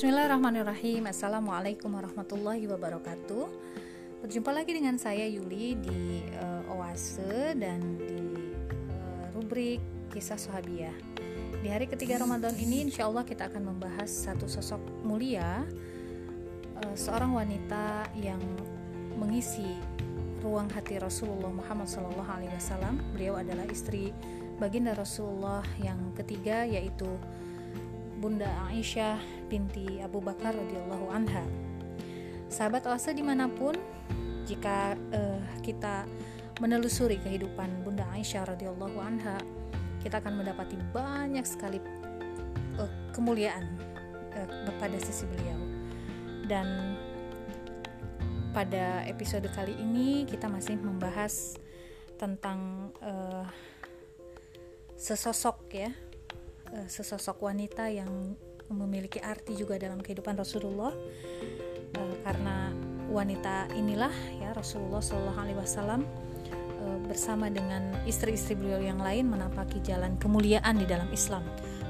Bismillahirrahmanirrahim. Assalamualaikum warahmatullahi wabarakatuh. Berjumpa lagi dengan saya Yuli di uh, Oase dan di uh, rubrik Kisah Sahabiah Di hari ketiga Ramadan ini insya Allah kita akan membahas satu sosok mulia uh, Seorang wanita yang mengisi ruang hati Rasulullah Muhammad SAW Beliau adalah istri baginda Rasulullah yang ketiga yaitu Bunda Aisyah binti Abu Bakar radhiyallahu anha. Sahabat Oase di mana pun, jika uh, kita menelusuri kehidupan Bunda Aisyah radhiyallahu anha, kita akan mendapati banyak sekali uh, kemuliaan uh, pada sisi beliau. Dan pada episode kali ini kita masih membahas tentang uh, sesosok ya uh, sesosok wanita yang memiliki arti juga dalam kehidupan Rasulullah uh, karena wanita inilah ya Rasulullah Shallallahu Alaihi Wasallam uh, bersama dengan istri-istri beliau yang lain menapaki jalan kemuliaan di dalam Islam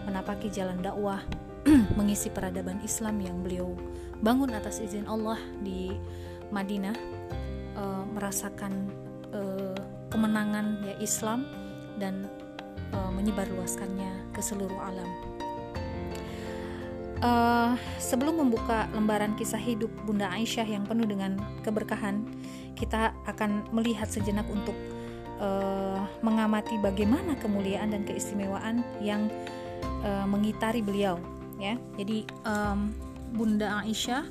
menapaki jalan dakwah mengisi peradaban Islam yang beliau bangun atas izin Allah di Madinah uh, merasakan uh, kemenangan ya Islam dan uh, menyebarluaskannya ke seluruh alam. Uh, sebelum membuka lembaran kisah hidup Bunda Aisyah yang penuh dengan keberkahan, kita akan melihat sejenak untuk uh, mengamati bagaimana kemuliaan dan keistimewaan yang uh, mengitari beliau. Ya, jadi um, Bunda Aisyah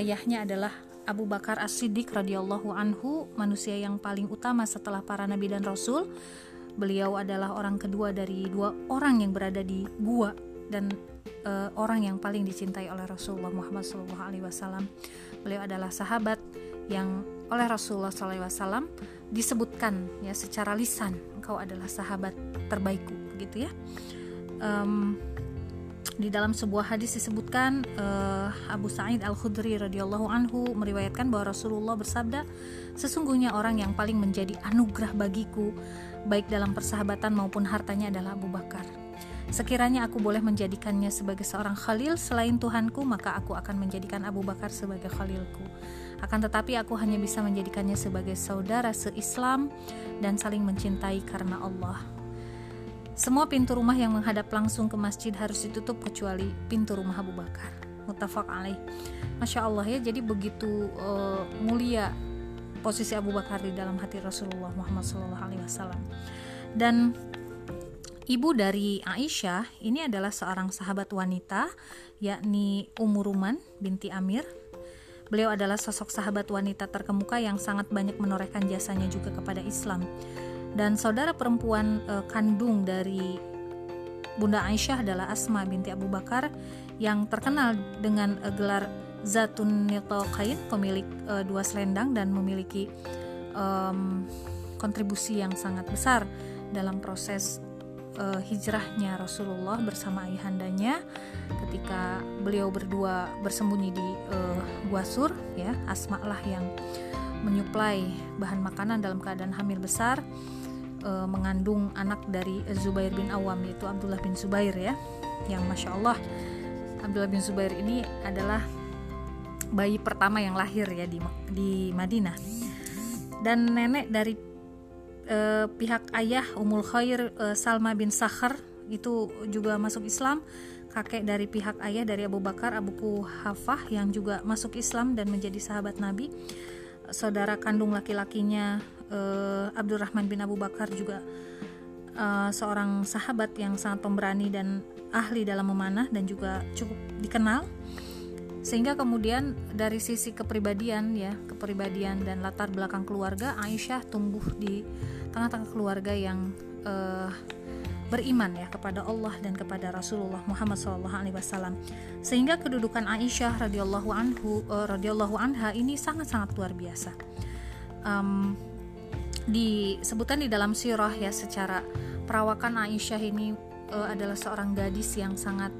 ayahnya adalah Abu Bakar As-Siddiq radhiyallahu anhu, manusia yang paling utama setelah para nabi dan rasul Beliau adalah orang kedua dari dua orang yang berada di gua dan uh, orang yang paling dicintai oleh Rasulullah Muhammad SAW. Beliau adalah sahabat yang oleh Rasulullah SAW disebutkan ya secara lisan engkau adalah sahabat terbaikku gitu ya. Um, di dalam sebuah hadis disebutkan uh, Abu Sa'id Al Khudri radhiyallahu anhu meriwayatkan bahwa Rasulullah bersabda, sesungguhnya orang yang paling menjadi anugerah bagiku baik dalam persahabatan maupun hartanya adalah Abu Bakar. Sekiranya aku boleh menjadikannya sebagai seorang khalil selain Tuhanku, maka aku akan menjadikan Abu Bakar sebagai khalilku. Akan tetapi aku hanya bisa menjadikannya sebagai saudara seislam dan saling mencintai karena Allah. Semua pintu rumah yang menghadap langsung ke masjid harus ditutup kecuali pintu rumah Abu Bakar. Mutafak alaih. Masya Allah ya, jadi begitu uh, mulia posisi Abu Bakar di dalam hati Rasulullah Muhammad SAW. Dan ibu dari Aisyah ini adalah seorang sahabat wanita, yakni Ummu Ruman binti Amir. Beliau adalah sosok sahabat wanita terkemuka yang sangat banyak menorehkan jasanya juga kepada Islam. Dan saudara perempuan e, kandung dari Bunda Aisyah adalah Asma binti Abu Bakar yang terkenal dengan e, gelar Zatun Kain pemilik uh, dua selendang dan memiliki um, kontribusi yang sangat besar dalam proses uh, hijrahnya Rasulullah bersama ayahandanya ketika beliau berdua bersembunyi di uh, Gua Sur ya Asma lah yang menyuplai bahan makanan dalam keadaan hamil besar uh, mengandung anak dari Zubair bin Awam yaitu Abdullah bin Zubair ya yang masya Allah Abdullah bin Zubair ini adalah bayi pertama yang lahir ya di di Madinah. Dan nenek dari e, pihak ayah Umul Khair e, Salma bin Sakhar itu juga masuk Islam. Kakek dari pihak ayah dari Abu Bakar Abu Kuhafah yang juga masuk Islam dan menjadi sahabat Nabi. Saudara kandung laki-lakinya e, Abdurrahman bin Abu Bakar juga e, seorang sahabat yang sangat pemberani dan ahli dalam memanah dan juga cukup dikenal sehingga kemudian dari sisi kepribadian ya kepribadian dan latar belakang keluarga Aisyah tumbuh di tengah-tengah keluarga yang uh, beriman ya kepada Allah dan kepada Rasulullah Muhammad SAW sehingga kedudukan Aisyah radhiyallahu anhu uh, radhiyallahu anha ini sangat-sangat luar biasa. Um, disebutkan di dalam sirah ya secara perawakan Aisyah ini uh, adalah seorang gadis yang sangat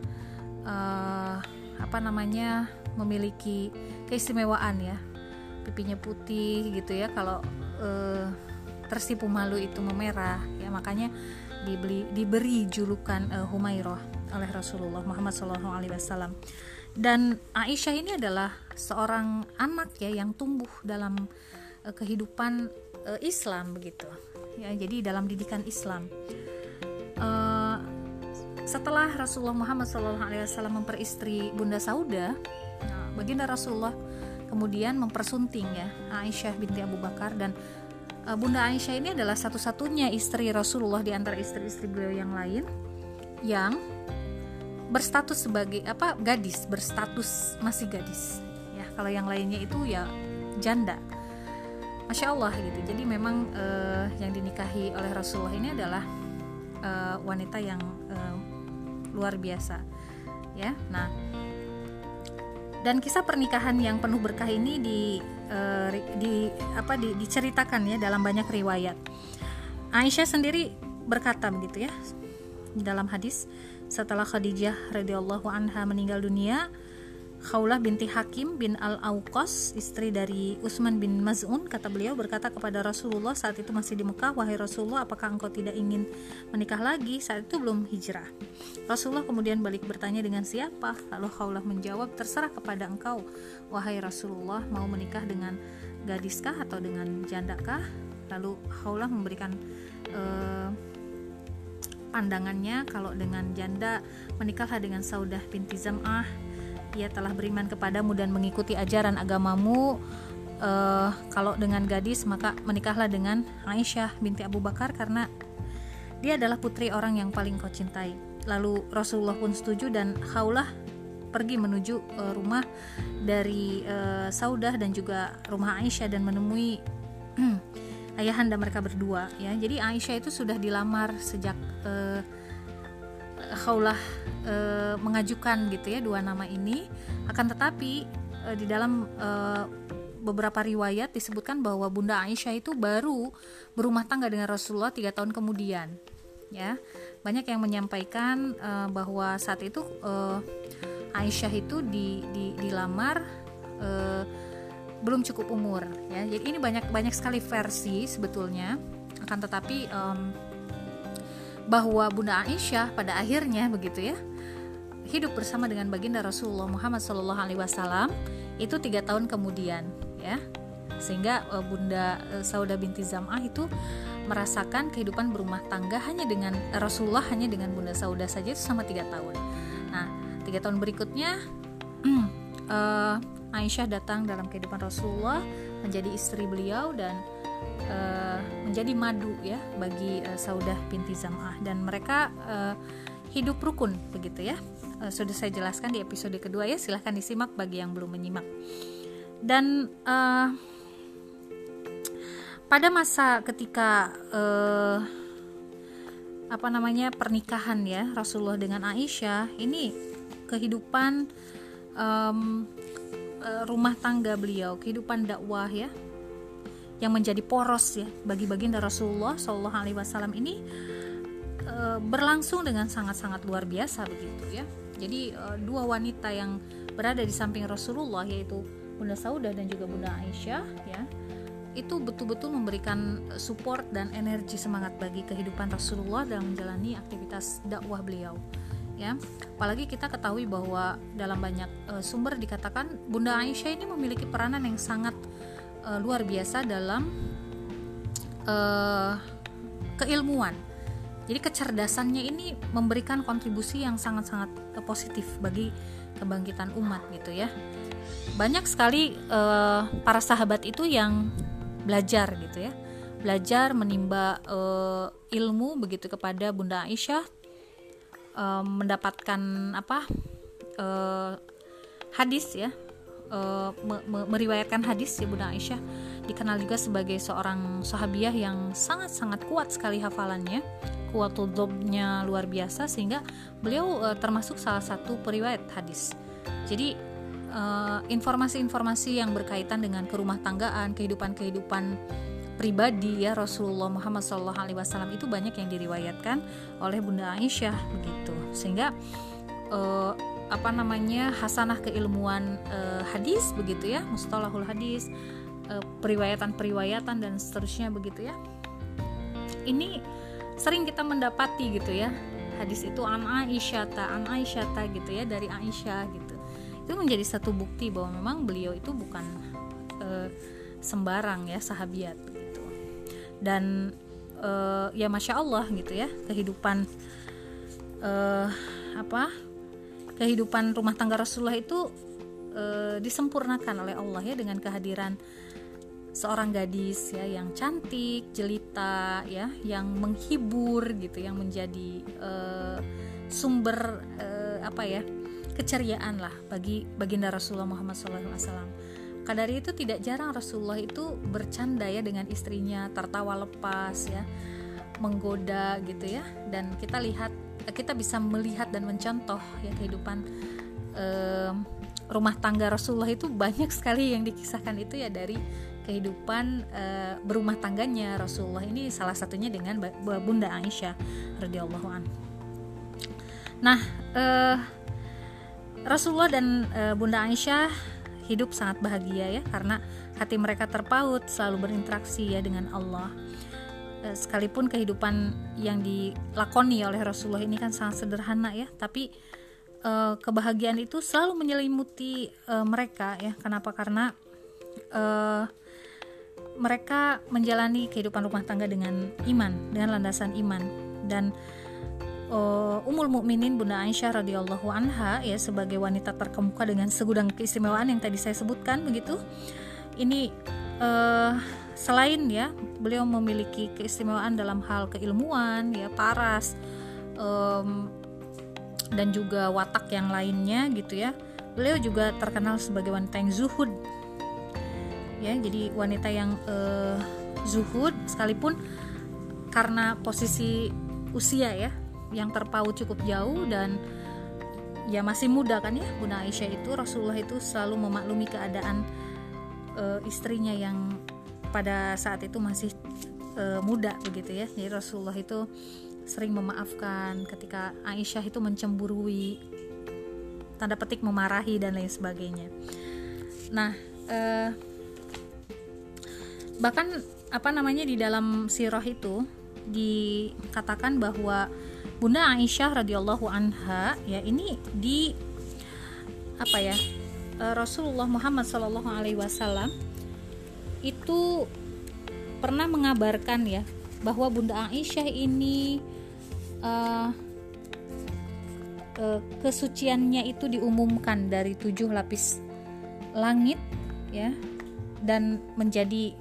uh, apa namanya memiliki keistimewaan ya. Pipinya putih gitu ya kalau eh, tersipu malu itu memerah ya. Makanya dibeli diberi julukan eh, Humairah oleh Rasulullah Muhammad SAW dan Aisyah ini adalah seorang anak ya yang tumbuh dalam uh, kehidupan uh, Islam begitu. Ya jadi dalam didikan Islam. Uh, setelah Rasulullah Muhammad SAW memperistri Bunda Sauda nah, baginda Rasulullah kemudian mempersunting ya Aisyah binti Abu Bakar dan uh, Bunda Aisyah ini adalah satu-satunya istri Rasulullah di antara istri-istri beliau yang lain yang berstatus sebagai apa gadis berstatus masih gadis. Ya kalau yang lainnya itu ya janda. Masya Allah gitu. Jadi memang uh, yang dinikahi oleh Rasulullah ini adalah uh, wanita yang uh, luar biasa ya. Nah dan kisah pernikahan yang penuh berkah ini di uh, di apa di, diceritakan ya dalam banyak riwayat. Aisyah sendiri berkata begitu ya dalam hadis setelah Khadijah radhiyallahu anha meninggal dunia Khaulah binti Hakim bin Al-Auqas, istri dari Utsman bin Maz'un, kata beliau berkata kepada Rasulullah saat itu masih di Mekah, "Wahai Rasulullah, apakah engkau tidak ingin menikah lagi?" Saat itu belum hijrah. Rasulullah kemudian balik bertanya dengan siapa? Lalu Khaulah menjawab, "Terserah kepada engkau, wahai Rasulullah, mau menikah dengan gadiskah atau dengan jandakah?" Lalu Khaulah memberikan uh, pandangannya kalau dengan janda menikahlah dengan Saudah binti Zam'ah ia telah beriman kepadamu dan mengikuti ajaran agamamu. Uh, kalau dengan gadis maka menikahlah dengan Aisyah binti Abu Bakar karena dia adalah putri orang yang paling kau cintai. Lalu Rasulullah pun setuju dan Khaulah pergi menuju uh, rumah dari uh, Saudah dan juga rumah Aisyah dan menemui ayahanda mereka berdua ya. Jadi Aisyah itu sudah dilamar sejak uh, Khaulah uh, mengajukan gitu ya dua nama ini. Akan tetapi uh, di dalam uh, beberapa riwayat disebutkan bahwa Bunda Aisyah itu baru berumah tangga dengan Rasulullah tiga tahun kemudian ya. Banyak yang menyampaikan uh, bahwa saat itu uh, Aisyah itu di, di, dilamar uh, belum cukup umur ya. Jadi ini banyak banyak sekali versi sebetulnya. Akan tetapi um, bahwa Bunda Aisyah pada akhirnya begitu ya hidup bersama dengan baginda Rasulullah Muhammad Shallallahu Alaihi Wasallam itu tiga tahun kemudian ya sehingga uh, Bunda uh, Sauda binti Zam'ah itu merasakan kehidupan berumah tangga hanya dengan Rasulullah hanya dengan Bunda Sauda saja itu sama tiga tahun. Nah tiga tahun berikutnya uh, Aisyah datang dalam kehidupan Rasulullah menjadi istri beliau dan uh, menjadi madu ya bagi uh, Saudah binti Zam'ah. Dan mereka uh, hidup rukun begitu ya. Uh, sudah saya jelaskan di episode kedua ya. Silahkan disimak bagi yang belum menyimak. Dan uh, pada masa ketika uh, apa namanya pernikahan ya Rasulullah dengan Aisyah ini kehidupan um, rumah tangga beliau, kehidupan dakwah ya, yang menjadi poros ya bagi baginda Rasulullah Shallallahu Alaihi Wasallam ini e, berlangsung dengan sangat-sangat luar biasa begitu ya. Jadi e, dua wanita yang berada di samping Rasulullah yaitu Bunda Saudah dan juga Bunda Aisyah ya itu betul-betul memberikan support dan energi semangat bagi kehidupan Rasulullah dalam menjalani aktivitas dakwah beliau ya apalagi kita ketahui bahwa dalam banyak uh, sumber dikatakan Bunda Aisyah ini memiliki peranan yang sangat uh, luar biasa dalam uh, keilmuan. Jadi kecerdasannya ini memberikan kontribusi yang sangat-sangat uh, positif bagi kebangkitan umat gitu ya. Banyak sekali uh, para sahabat itu yang belajar gitu ya. Belajar menimba uh, ilmu begitu kepada Bunda Aisyah um, mendapatkan apa uh, hadis ya uh, me me meriwayatkan hadis ya Bunda Aisyah. Dikenal juga sebagai seorang sahabiah yang sangat-sangat kuat sekali hafalannya. Kuatudobnya luar biasa sehingga beliau uh, termasuk salah satu periwayat hadis. Jadi informasi-informasi uh, yang berkaitan dengan kerumah tanggaan kehidupan-kehidupan pribadi ya Rasulullah Muhammad SAW itu banyak yang diriwayatkan oleh Bunda Aisyah begitu. Sehingga uh, apa namanya hasanah keilmuan uh, hadis begitu ya mustalahul hadis uh, periwayatan-periwayatan dan seterusnya begitu ya. Ini sering kita mendapati gitu ya hadis itu an Aisyah ta an Aisyah ta gitu ya dari Aisyah gitu. Itu menjadi satu bukti bahwa memang beliau itu bukan uh, sembarang ya sahabiat gitu. Dan uh, ya masya Allah gitu ya kehidupan uh, apa kehidupan rumah tangga Rasulullah itu uh, disempurnakan oleh Allah ya dengan kehadiran seorang gadis ya yang cantik, jelita ya, yang menghibur gitu, yang menjadi uh, sumber uh, apa ya keceriaan lah bagi baginda Rasulullah Muhammad SAW. Maka dari itu tidak jarang Rasulullah itu bercanda ya dengan istrinya, tertawa lepas ya, menggoda gitu ya, dan kita lihat kita bisa melihat dan mencontoh ya kehidupan rumah tangga Rasulullah itu banyak sekali yang dikisahkan itu ya dari kehidupan uh, berumah tangganya Rasulullah ini salah satunya dengan Bunda Aisyah radhiyallahu an. Nah, uh, Rasulullah dan uh, Bunda Aisyah hidup sangat bahagia ya karena hati mereka terpaut selalu berinteraksi ya dengan Allah. Sekalipun kehidupan yang dilakoni oleh Rasulullah ini kan sangat sederhana ya, tapi uh, kebahagiaan itu selalu menyelimuti uh, mereka ya. Kenapa? Karena uh, mereka menjalani kehidupan rumah tangga dengan iman, dengan landasan iman dan uh, Ummul Mukminin Bunda Aisyah radhiyallahu anha ya sebagai wanita terkemuka dengan segudang keistimewaan yang tadi saya sebutkan begitu. Ini uh, selain ya beliau memiliki keistimewaan dalam hal keilmuan ya paras um, dan juga watak yang lainnya gitu ya. Beliau juga terkenal sebagai wanita yang zuhud ya jadi wanita yang uh, zuhud sekalipun karena posisi usia ya yang terpaut cukup jauh dan ya masih muda kan ya Bunda Aisyah itu Rasulullah itu selalu memaklumi keadaan uh, istrinya yang pada saat itu masih uh, muda begitu ya. Jadi Rasulullah itu sering memaafkan ketika Aisyah itu mencemburui tanda petik memarahi dan lain sebagainya. Nah uh, bahkan apa namanya di dalam sirah itu dikatakan bahwa Bunda Aisyah radhiyallahu anha ya ini di apa ya eh, Rasulullah Muhammad Shallallahu Alaihi Wasallam itu pernah mengabarkan ya bahwa Bunda Aisyah ini uh, uh, kesuciannya itu diumumkan dari tujuh lapis langit ya dan menjadi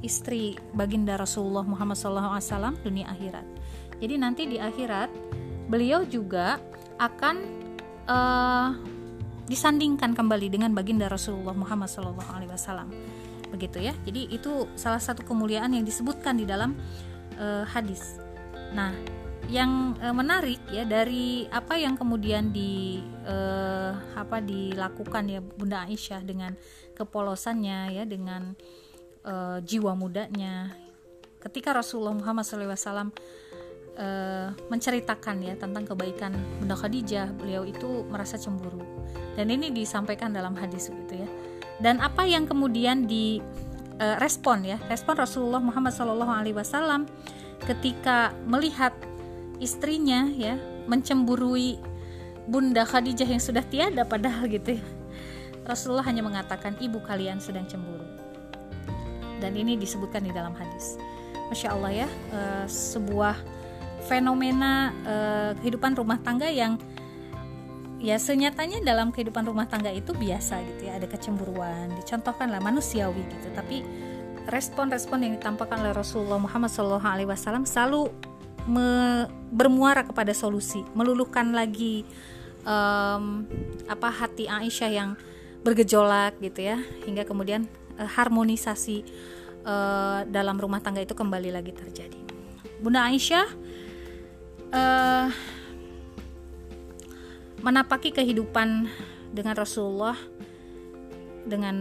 istri baginda Rasulullah Muhammad SAW dunia akhirat. Jadi nanti di akhirat beliau juga akan uh, disandingkan kembali dengan baginda Rasulullah Muhammad SAW. Begitu ya. Jadi itu salah satu kemuliaan yang disebutkan di dalam uh, hadis. Nah, yang uh, menarik ya dari apa yang kemudian di uh, apa dilakukan ya Bunda Aisyah dengan kepolosannya ya dengan uh, jiwa mudanya ketika Rasulullah Muhammad SAW menceritakan ya tentang kebaikan Bunda Khadijah beliau itu merasa cemburu dan ini disampaikan dalam hadis gitu ya dan apa yang kemudian di uh, respon ya respon Rasulullah Muhammad SAW ketika melihat istrinya ya mencemburui Bunda Khadijah yang sudah tiada padahal gitu ya Rasulullah hanya mengatakan ibu kalian sedang cemburu dan ini disebutkan di dalam hadis. Masya Allah ya, uh, sebuah fenomena uh, kehidupan rumah tangga yang ya senyatanya dalam kehidupan rumah tangga itu biasa gitu ya, ada kecemburuan, dicontohkan lah manusiawi gitu, tapi respon-respon yang ditampakkan oleh Rasulullah Muhammad SAW selalu me, bermuara kepada solusi, meluluhkan lagi um, apa hati Aisyah yang bergejolak gitu ya, hingga kemudian uh, harmonisasi uh, dalam rumah tangga itu kembali lagi terjadi. Bunda Aisyah uh, menapaki kehidupan dengan Rasulullah dengan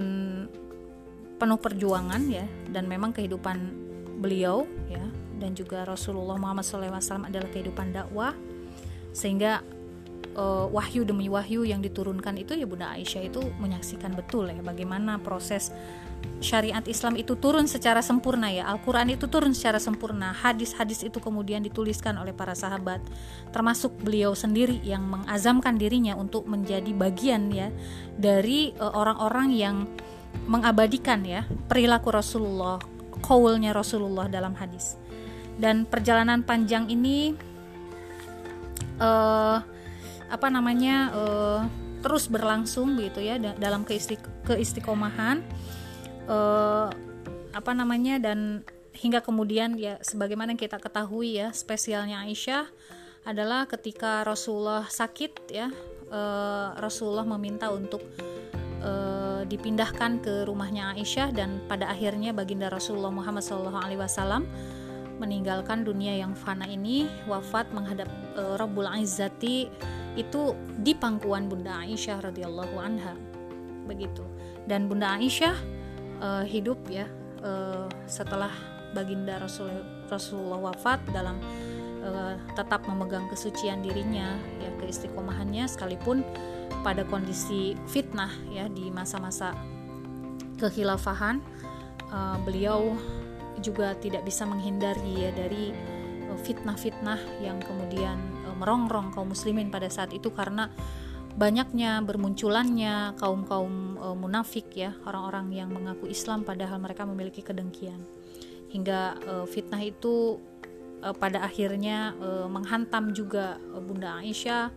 penuh perjuangan ya dan memang kehidupan beliau ya dan juga Rasulullah Muhammad SAW adalah kehidupan dakwah. Sehingga uh, wahyu demi wahyu yang diturunkan itu ya Bunda Aisyah itu menyaksikan betul ya bagaimana proses syariat Islam itu turun secara sempurna ya. Al-Quran itu turun secara sempurna. Hadis-hadis itu kemudian dituliskan oleh para sahabat. Termasuk beliau sendiri yang mengazamkan dirinya untuk menjadi bagian ya dari e, orang-orang yang mengabadikan ya perilaku Rasulullah kaulnya Rasulullah dalam hadis. Dan perjalanan panjang ini uh, apa namanya uh, terus berlangsung gitu ya dalam keistiqomahan uh, apa namanya dan hingga kemudian ya sebagaimana kita ketahui ya spesialnya Aisyah adalah ketika Rasulullah sakit ya uh, Rasulullah meminta untuk uh, dipindahkan ke rumahnya Aisyah dan pada akhirnya baginda Rasulullah Muhammad SAW meninggalkan dunia yang fana ini wafat menghadap uh, Rabbul Izzati itu di pangkuan Bunda Aisyah radhiyallahu anha begitu. Dan Bunda Aisyah uh, hidup ya uh, setelah baginda Rasul Rasulullah wafat dalam uh, tetap memegang kesucian dirinya ya keistiqomahannya sekalipun pada kondisi fitnah ya di masa-masa kekhilafahan uh, beliau juga tidak bisa menghindari ya dari fitnah-fitnah yang kemudian merongrong kaum muslimin pada saat itu karena banyaknya bermunculannya kaum-kaum e, munafik ya, orang-orang yang mengaku Islam padahal mereka memiliki kedengkian. Hingga e, fitnah itu e, pada akhirnya e, menghantam juga e, Bunda Aisyah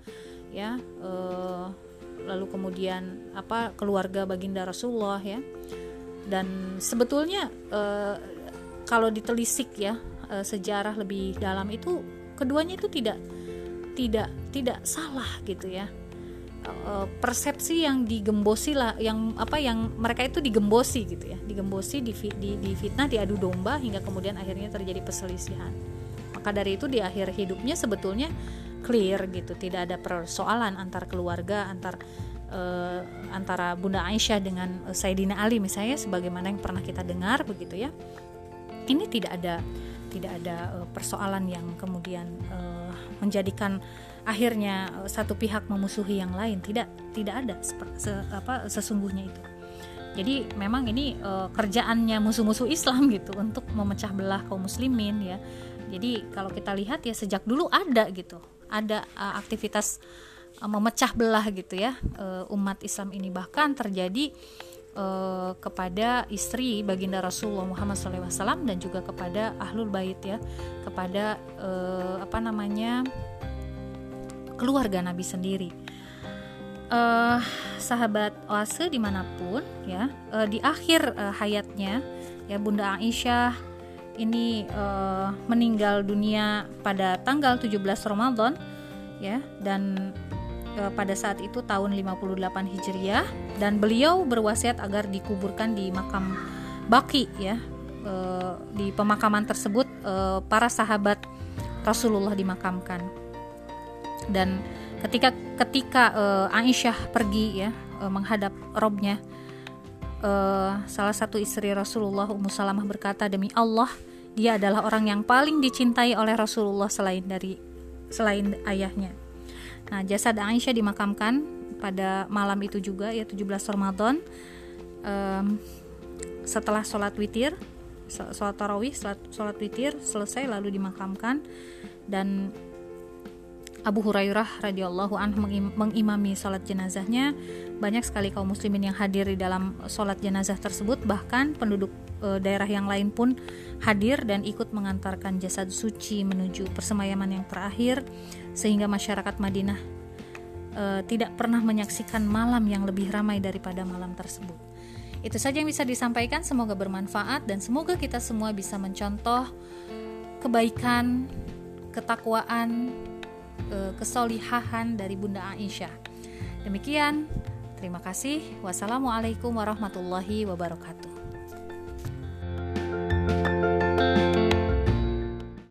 ya. E, lalu kemudian apa keluarga baginda Rasulullah ya. Dan sebetulnya e, kalau ditelisik ya e, sejarah lebih dalam itu keduanya itu tidak tidak tidak salah gitu ya uh, persepsi yang digembosi lah yang apa yang mereka itu digembosi gitu ya. Digembosi di, di, di fitnah diadu domba hingga kemudian akhirnya terjadi perselisihan. Maka dari itu di akhir hidupnya sebetulnya clear gitu tidak ada persoalan antar keluarga antar uh, antara Bunda Aisyah dengan uh, Sayyidina Ali misalnya sebagaimana yang pernah kita dengar begitu ya. Ini tidak ada tidak ada persoalan yang kemudian uh, menjadikan akhirnya eh, satu pihak memusuhi yang lain. Tidak tidak ada se, apa sesungguhnya itu. Jadi memang ini uh, kerjaannya musuh-musuh Islam gitu untuk memecah belah kaum muslimin ya. Jadi kalau kita lihat ya sejak dulu ada gitu. Ada uh, aktivitas uh, memecah belah gitu ya uh, umat Islam ini. Bahkan terjadi uh, kepada istri baginda Rasulullah Muhammad SAW dan juga kepada ahlul bait ya. Kepada uh, apa namanya keluarga Nabi sendiri. Uh, sahabat oase di mana pun ya uh, di akhir uh, hayatnya ya Bunda Aisyah ini uh, meninggal dunia pada tanggal 17 Ramadan ya dan uh, pada saat itu tahun 58 Hijriah dan beliau berwasiat agar dikuburkan di makam Baki ya uh, di pemakaman tersebut uh, para sahabat Rasulullah dimakamkan dan ketika ketika uh, Aisyah pergi ya uh, menghadap robnya uh, salah satu istri Rasulullah Ummu Salamah berkata demi Allah dia adalah orang yang paling dicintai oleh Rasulullah selain dari selain ayahnya. Nah, jasad Aisyah dimakamkan pada malam itu juga ya 17 Ramadan um, setelah sholat witir sholat tarawih sholat, sholat witir selesai lalu dimakamkan dan Abu Hurairah radhiyallahu anhu mengimami sholat jenazahnya. Banyak sekali kaum muslimin yang hadir di dalam sholat jenazah tersebut. Bahkan penduduk e, daerah yang lain pun hadir dan ikut mengantarkan jasad suci menuju persemayaman yang terakhir. Sehingga masyarakat Madinah e, tidak pernah menyaksikan malam yang lebih ramai daripada malam tersebut. Itu saja yang bisa disampaikan. Semoga bermanfaat dan semoga kita semua bisa mencontoh kebaikan ketakwaan kesolihahan dari Bunda Aisyah. Demikian, terima kasih. Wassalamualaikum warahmatullahi wabarakatuh.